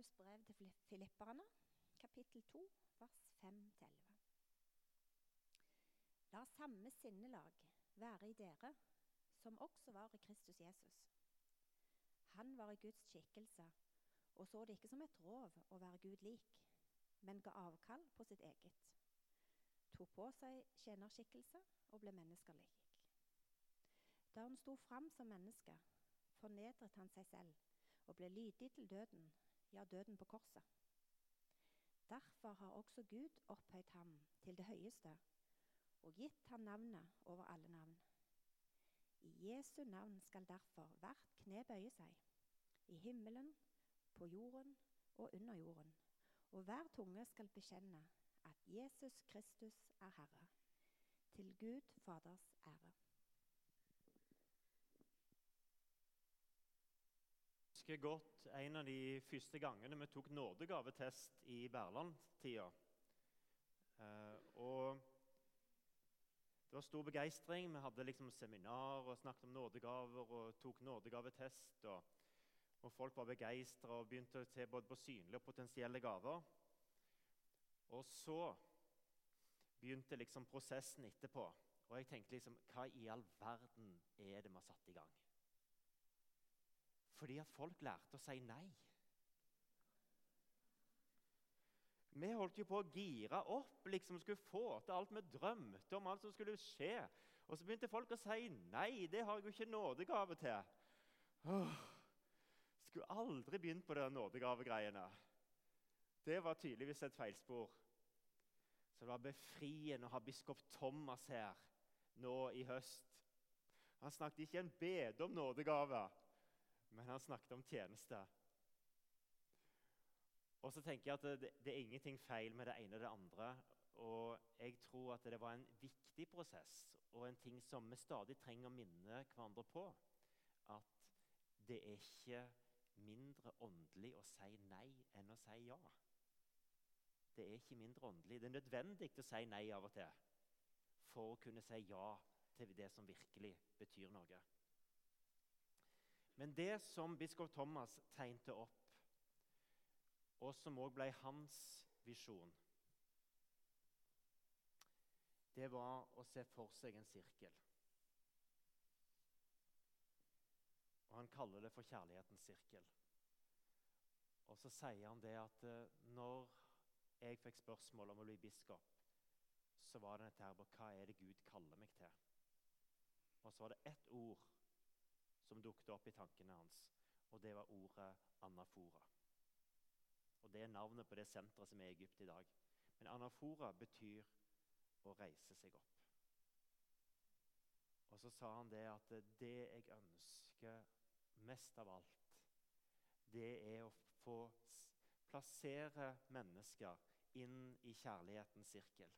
Paulus brev til filipperne, kapittel 2, vers 5-11. La samme sinnelag være i dere, som også var i Kristus Jesus. Han var i Guds skikkelse og så det ikke som et rov å være Gud lik, men ga avkall på sitt eget. Tok på seg tjenerskikkelse og ble menneskelig. Da han sto fram som menneske, fornedret han seg selv og ble lydig til døden, ja, døden på korset. Derfor har også Gud opphøyd ham til det høyeste og gitt ham navnet over alle navn. I Jesu navn skal derfor hvert kne bøye seg, i himmelen, på jorden og under jorden, og hver tunge skal bekjenne at Jesus Kristus er Herre, til Gud Faders ære. Husker godt en av de første gangene vi tok nådegavetest i Berland-tida. Eh, og det var stor begeistring. Vi hadde liksom seminar og snakket om nådegaver og tok nådegavetest. Og, og folk var begeistra og begynte å se både på synlige og potensielle gaver. Og så begynte liksom prosessen etterpå. Og jeg tenkte liksom Hva i all verden er det vi har satt i gang? Fordi at folk lærte å si nei. Vi holdt jo på å gire opp, liksom skulle få til alt vi drømte om. alt som skulle skje. Og så begynte folk å si nei. Det har jeg jo ikke nådegave til. Åh, skulle aldri begynt på de nådegavegreiene. Det var tydeligvis et feilspor. Så det var befriende å ha biskop Thomas her nå i høst. Han snakket ikke en bede om nådegave men han snakket om tjeneste. Og så tenker jeg at det, det, er ingenting feil med det ene og det andre. Og jeg tror at det var en viktig prosess og en ting som vi stadig trenger å minne hverandre på. At det er ikke mindre åndelig å si nei enn å si ja. Det er ikke mindre åndelig. Det er nødvendig å si nei av og til for å kunne si ja til det som virkelig betyr noe. Men det som biskop Thomas tegnte opp, og som òg ble hans visjon, det var å se for seg en sirkel. Og Han kaller det for kjærlighetens sirkel. Og så sier han det at eh, når jeg fikk spørsmål om å bli biskop, så var det dette her på hva er det Gud kaller meg til. Og så var det ett ord som dukket opp i tankene hans, og det var ordet anafora. Og Det er navnet på det senteret som er i Egypt i dag. Men anafora betyr å reise seg opp. Og så sa han det at det jeg ønsker mest av alt, det er å få plassere mennesker inn i kjærlighetens sirkel.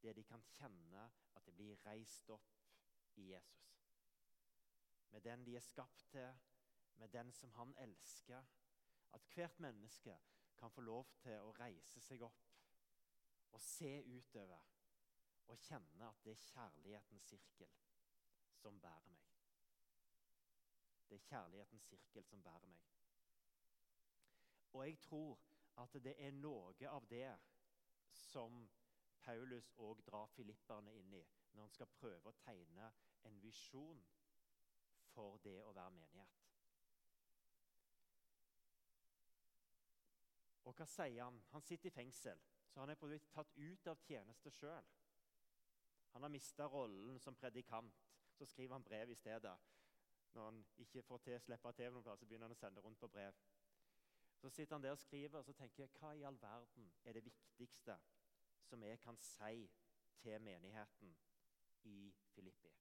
Det de kan kjenne at de blir reist opp i Jesus med den de er skapt til, med den som han elsker. At hvert menneske kan få lov til å reise seg opp og se utover og kjenne at det er kjærlighetens sirkel som bærer meg. Det er kjærlighetens sirkel som bærer meg. Og jeg tror at det er noe av det som Paulus òg drar filipperne inn i når han skal prøve å tegne en visjon for det å være menighet. Og hva sier han? Han sitter i fengsel, så han er på en måte tatt ut av tjeneste sjøl. Han har mista rollen som predikant. Så skriver han brev i stedet. Når han ikke får til å slippe til noen plass, så begynner han å sende rundt på brev. Så sitter han der og skriver, og så tenker jeg, hva i all verden er det viktigste som jeg kan si til menigheten i Filippi?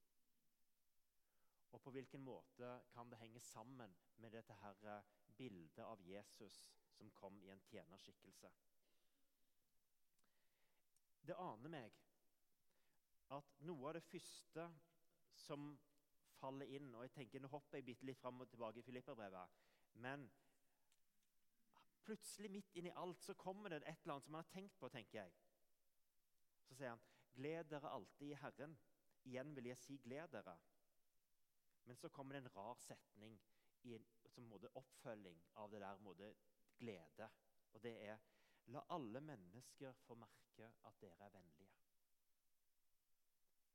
Og på hvilken måte kan det henge sammen med dette her eh, bildet av Jesus som kom i en tjenerskikkelse? Det aner meg at noe av det første som faller inn og jeg tenker, Nå hopper jeg bitte litt fram og tilbake i Filipperbrevet. Men plutselig, midt inni alt, så kommer det et eller annet som man har tenkt på. tenker jeg. Så sier han, 'Gled dere alltid i Herren'. Igjen vil jeg si 'gled dere'. Men så kommer det en rar setning en som måte oppfølging av det der måte, glede. Og det er La alle mennesker få merke at dere er vennlige.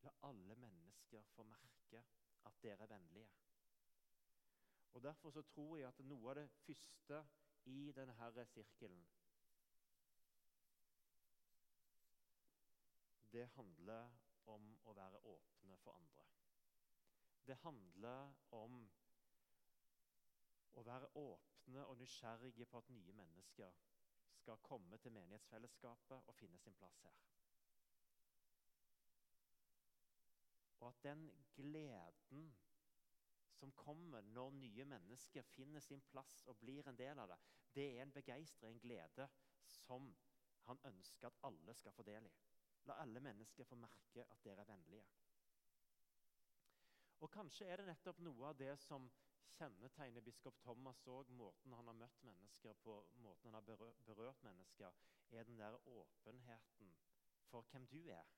La alle mennesker få merke at dere er vennlige. Og Derfor så tror jeg at noe av det første i denne sirkelen Det handler om å være åpne for andre. Det handler om å være åpne og nysgjerrige på at nye mennesker skal komme til menighetsfellesskapet og finne sin plass her. Og at den gleden som kommer når nye mennesker finner sin plass og blir en del av det, det er en begeistring, en glede, som han ønsker at alle skal få del i. La alle mennesker få merke at dere er vennlige. Og Kanskje er det nettopp noe av det som kjennetegner biskop Thomas òg, måten han har møtt mennesker på, måten han har berørt mennesker, er den der åpenheten for hvem du er.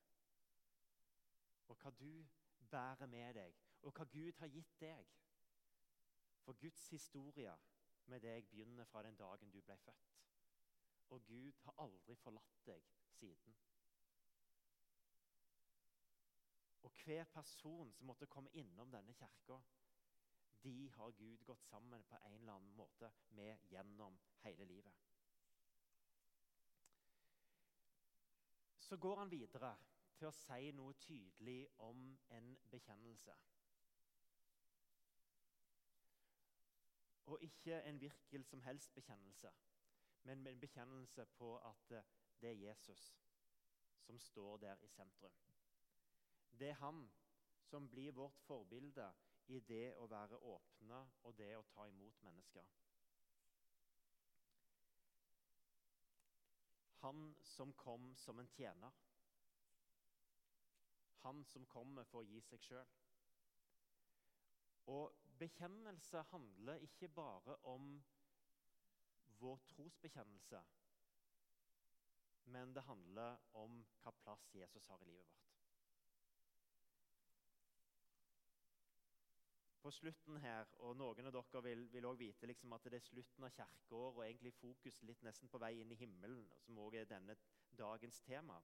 Og hva du bærer med deg, og hva Gud har gitt deg. For Guds historie med deg begynner fra den dagen du ble født. Og Gud har aldri forlatt deg siden. Og hver person som måtte komme innom denne kirka, de har Gud gått sammen på en eller annen måte med gjennom hele livet. Så går han videre til å si noe tydelig om en bekjennelse. Og ikke en virkel som helst bekjennelse, men en bekjennelse på at det er Jesus som står der i sentrum. Det er han som blir vårt forbilde i det å være åpne og det å ta imot mennesker. Han som kom som en tjener. Han som kommer for å gi seg sjøl. Og bekjennelse handler ikke bare om vår trosbekjennelse, men det handler om hva plass Jesus har i livet vårt. På slutten her, og noen av dere vil, også vite liksom at det er slutten av kirkeåret og egentlig fokus litt nesten på vei inn i himmelen, som også er denne dagens tema,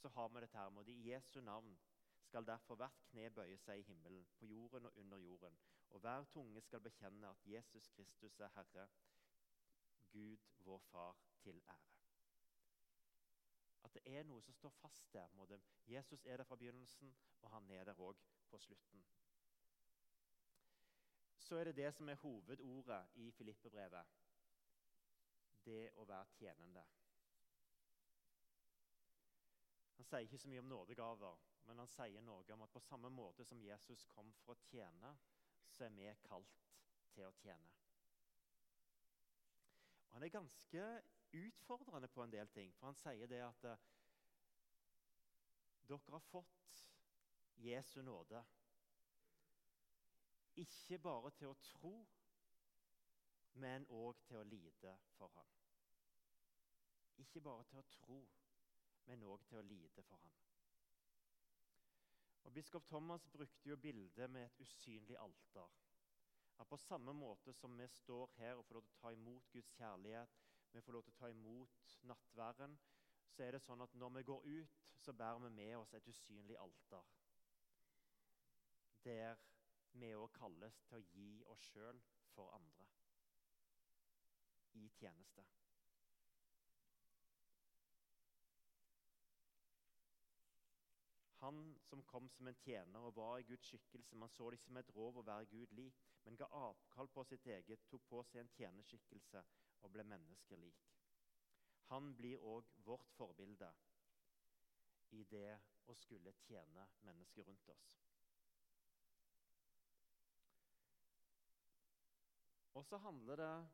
så har vi dette her med i Jesu navn skal derfor hvert kne bøye seg i himmelen, på jorden og under jorden, og hver tunge skal bekjenne at Jesus Kristus er Herre, Gud vår Far, til ære. At det er noe som står fast der. Jesus er der fra begynnelsen, og han er der òg på slutten så er det det som er hovedordet i Filippebrevet. Det å være tjenende. Han sier ikke så mye om nådegaver, men han sier noe om at på samme måte som Jesus kom for å tjene, så er vi kalt til å tjene. Og Han er ganske utfordrende på en del ting, for han sier det at eh, dere har fått Jesu nåde. Ikke bare til å tro, men òg til å lide for ham. Ikke bare til å tro, men òg til å lide for ham. Og Biskop Thomas brukte jo bildet med et usynlig alter. At På samme måte som vi står her og får lov til å ta imot Guds kjærlighet, vi får lov til å ta imot nattværen, så er det sånn at når vi går ut, så bærer vi med oss et usynlig alter. Der vi òg kalles til å gi oss sjøl for andre i tjeneste. Han som kom som en tjener og var i Guds skikkelse, man så det som et rov å være Gud lik, men ga avkall på sitt eget, tok på seg en tjenerskikkelse og ble menneskelik. Han blir òg vårt forbilde i det å skulle tjene mennesker rundt oss. Og så handler det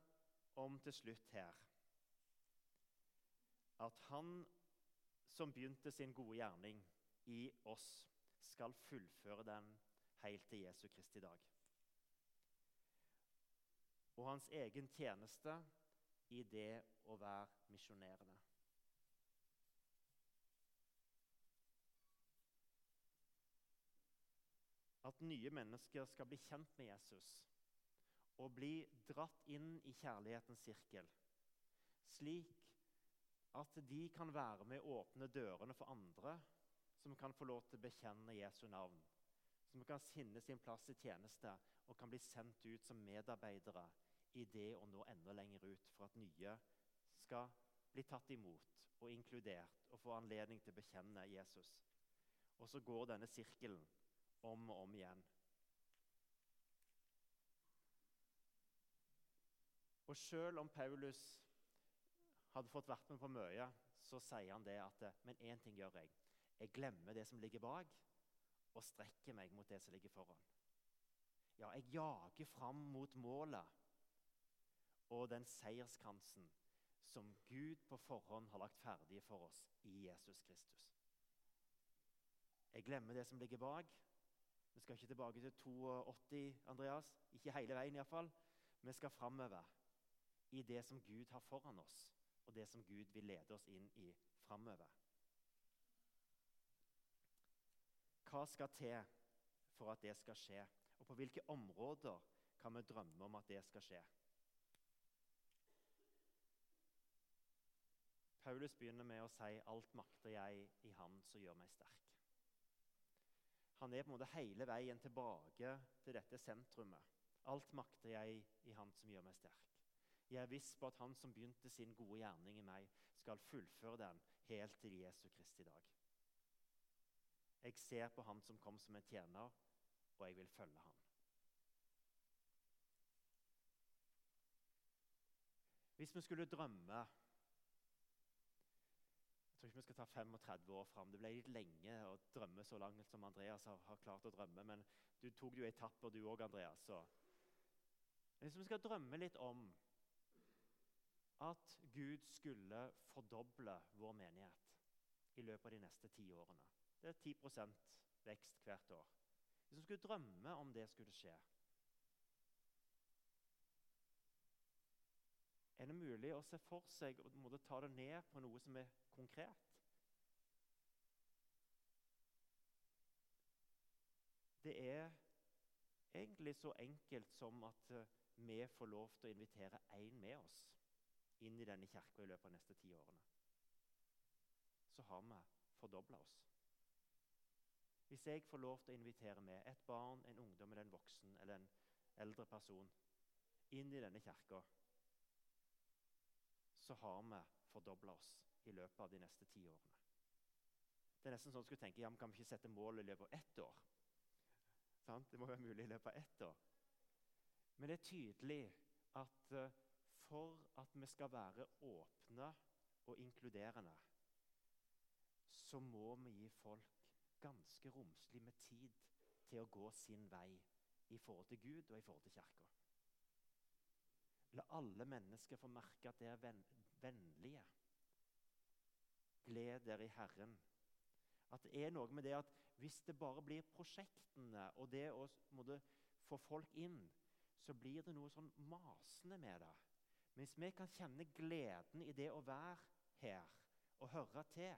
om til slutt her at han som begynte sin gode gjerning i oss, skal fullføre den helt til Jesu Kristi dag. Og hans egen tjeneste i det å være misjonerende. At nye mennesker skal bli kjent med Jesus å bli dratt inn i kjærlighetens sirkel slik at de kan være med å åpne dørene for andre som kan få lov til å bekjenne Jesu navn. Som kan finne sin plass i tjeneste og kan bli sendt ut som medarbeidere i det å nå enda lenger ut for at nye skal bli tatt imot og inkludert og få anledning til å bekjenne Jesus. Og så går denne sirkelen om og om igjen. Og selv om Paulus hadde fått vært med på mye, så sier han det at Men én ting gjør jeg. Jeg glemmer det som ligger bak, og strekker meg mot det som ligger foran. Ja, jeg jager fram mot målet og den seierskransen som Gud på forhånd har lagt ferdig for oss i Jesus Kristus. Jeg glemmer det som ligger bak. Vi skal ikke tilbake til 82, Andreas. Ikke hele veien, iallfall. Vi skal framover i det som Gud har foran oss, og det som Gud vil lede oss inn i framover. Hva skal til for at det skal skje, og på hvilke områder kan vi drømme om at det skal skje? Paulus begynner med å si 'alt makter jeg i Han som gjør meg sterk'. Han er på en måte hele veien tilbake til dette sentrumet. Alt makter jeg i Han som gjør meg sterk. Jeg er viss på at Han som begynte sin gode gjerning i meg, skal fullføre den helt til Jesu Kristi dag. Jeg ser på Han som kom som en tjener, og jeg vil følge Han. Hvis vi skulle drømme Jeg tror ikke vi skal ta 35 år fram. Det ble litt lenge å drømme så langt som Andreas har, har klart å drømme. Men du tok jo etapper, du òg, Andreas. Så. Hvis vi skal drømme litt om at Gud skulle fordoble vår menighet i løpet av de neste ti årene Det er 10% vekst hvert år. Hvis vi skulle drømme om det skulle skje Er det mulig å se for seg å ta det ned på noe som er konkret? Det er egentlig så enkelt som at eh, vi får lov til å invitere én med oss inn i denne kirka i løpet av de neste ti årene. Så har vi fordobla oss. Hvis jeg får lov til å invitere med et barn, en ungdom eller en voksen eller en eldre person inn i denne kirka, så har vi fordobla oss i løpet av de neste ti årene. Det er nesten sånn at skulle tenke, ja, men Kan vi ikke sette mål i løpet av ett år? Sant? Det må være mulig i løpet av ett år. Men det er tydelig at uh, for at vi skal være åpne og inkluderende, så må vi gi folk ganske romslig med tid til å gå sin vei i forhold til Gud og i forhold til Kirka. La alle mennesker få merke at det er vennlige. Gled dere i Herren. At det er noe med det at hvis det bare blir prosjektene og det å få folk inn, så blir det noe sånn masende med det. Mens vi kan kjenne gleden i det å være her og høre til,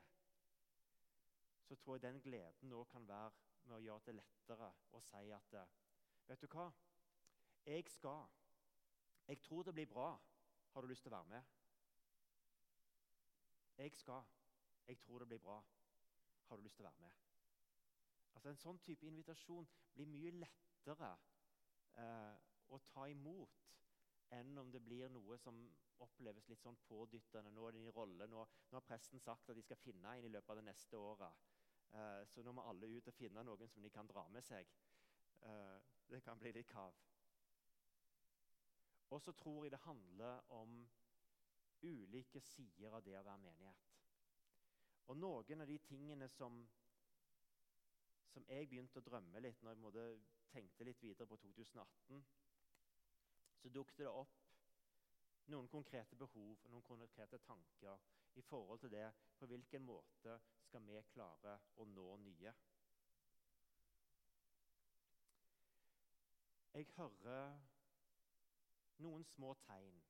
så tror jeg den gleden nå kan være med å gjøre det lettere å si at Vet du hva? Jeg skal. Jeg tror det blir bra. Har du lyst til å være med? Jeg skal. Jeg tror det blir bra. Har du lyst til å være med? Altså En sånn type invitasjon blir mye lettere eh, å ta imot enn om det blir noe som oppleves litt sånn pådyttende. Nå er det i rolle, nå, nå, har presten sagt at de skal finne en i løpet av det neste året. Uh, så nå må alle ut og finne noen som de kan dra med seg. Uh, det kan bli litt kav. Og så tror jeg det handler om ulike sider av det å være menighet. Og noen av de tingene som, som jeg begynte å drømme litt når jeg tenkte litt videre på 2018 så dukket det opp noen konkrete behov og noen konkrete tanker i forhold til det på hvilken måte skal vi klare å nå nye. Jeg hører noen små tegn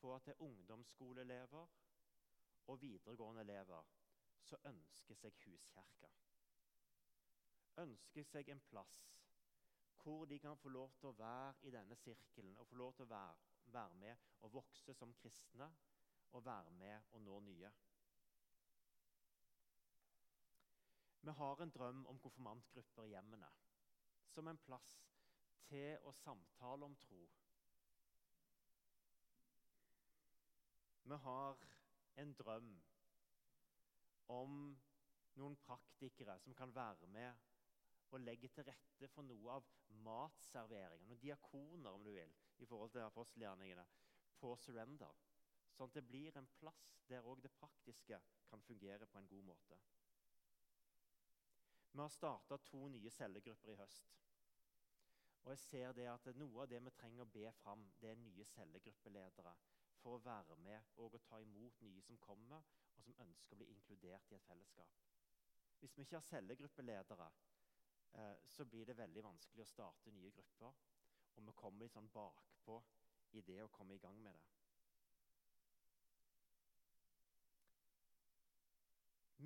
på at det er ungdomsskoleelever og videregående elever som ønsker seg huskirke. Ønsker seg en plass hvor de kan få lov til å være i denne sirkelen og få lov til å være, være med og vokse som kristne og være med og nå nye. Vi har en drøm om konfirmantgrupper i hjemmene som en plass til å samtale om tro. Vi har en drøm om noen praktikere som kan være med og legge til rette for noe av matserveringen. Noen diakoner, om du vil, i forhold til apostelgjerningene, på Surrender. Sånn at det blir en plass der òg det praktiske kan fungere på en god måte. Vi har starta to nye cellegrupper i høst. Og jeg ser det at Noe av det vi trenger å be fram, det er nye cellegruppeledere for å være med og å ta imot nye som kommer, og som ønsker å bli inkludert i et fellesskap. Hvis vi ikke har cellegruppeledere, så blir det veldig vanskelig å starte nye grupper. Og vi kommer litt sånn bakpå i det å komme i gang med det.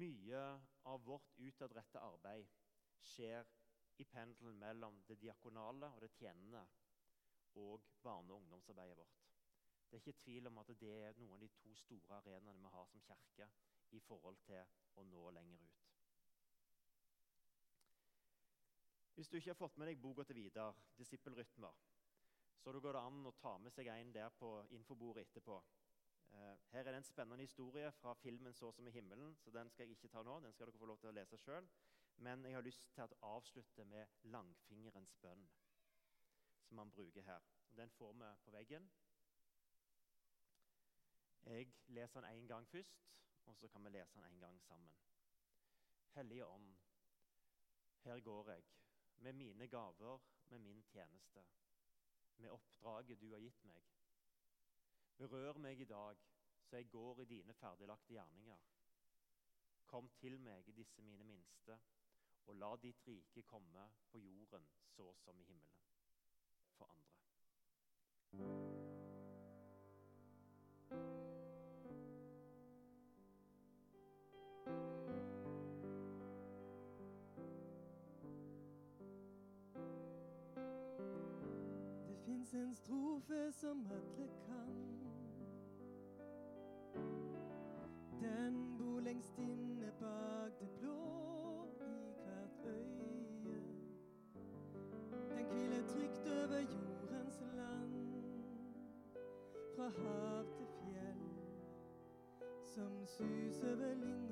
Mye av vårt utadrettede arbeid skjer i pendelen mellom det diakonale og det tjenende og barne- og ungdomsarbeidet vårt. Det er ikke tvil om at det er noen av de to store arenaene vi har som kirke i forhold til å nå lenger ut. Hvis du ikke har fått med deg boka til Vidar, 'Disippelrytmer', så går det an å ta med seg en der på infobordet etterpå. Eh, her er det en spennende historie fra filmen 'Så som i himmelen', så den skal jeg ikke ta nå. Den skal dere få lov til å lese sjøl. Men jeg har lyst til å avslutte med langfingerens bønn, som han bruker her. Den får vi på veggen. Jeg leser den én gang først, og så kan vi lese den en gang sammen. Hellige Ånd, her går jeg med mine gaver, med min tjeneste, med oppdraget du har gitt meg. Berør meg i dag, så jeg går i dine ferdiglagte gjerninger. Kom til meg disse mine minste, og la ditt rike komme på jorden så som i himmelen. For andre. Fins en strofe som alle kan. Den bor lengst inne bak det blå i hvert øye. Den hviler trygt over jordens land, fra hav til fjell, som suser ved lyng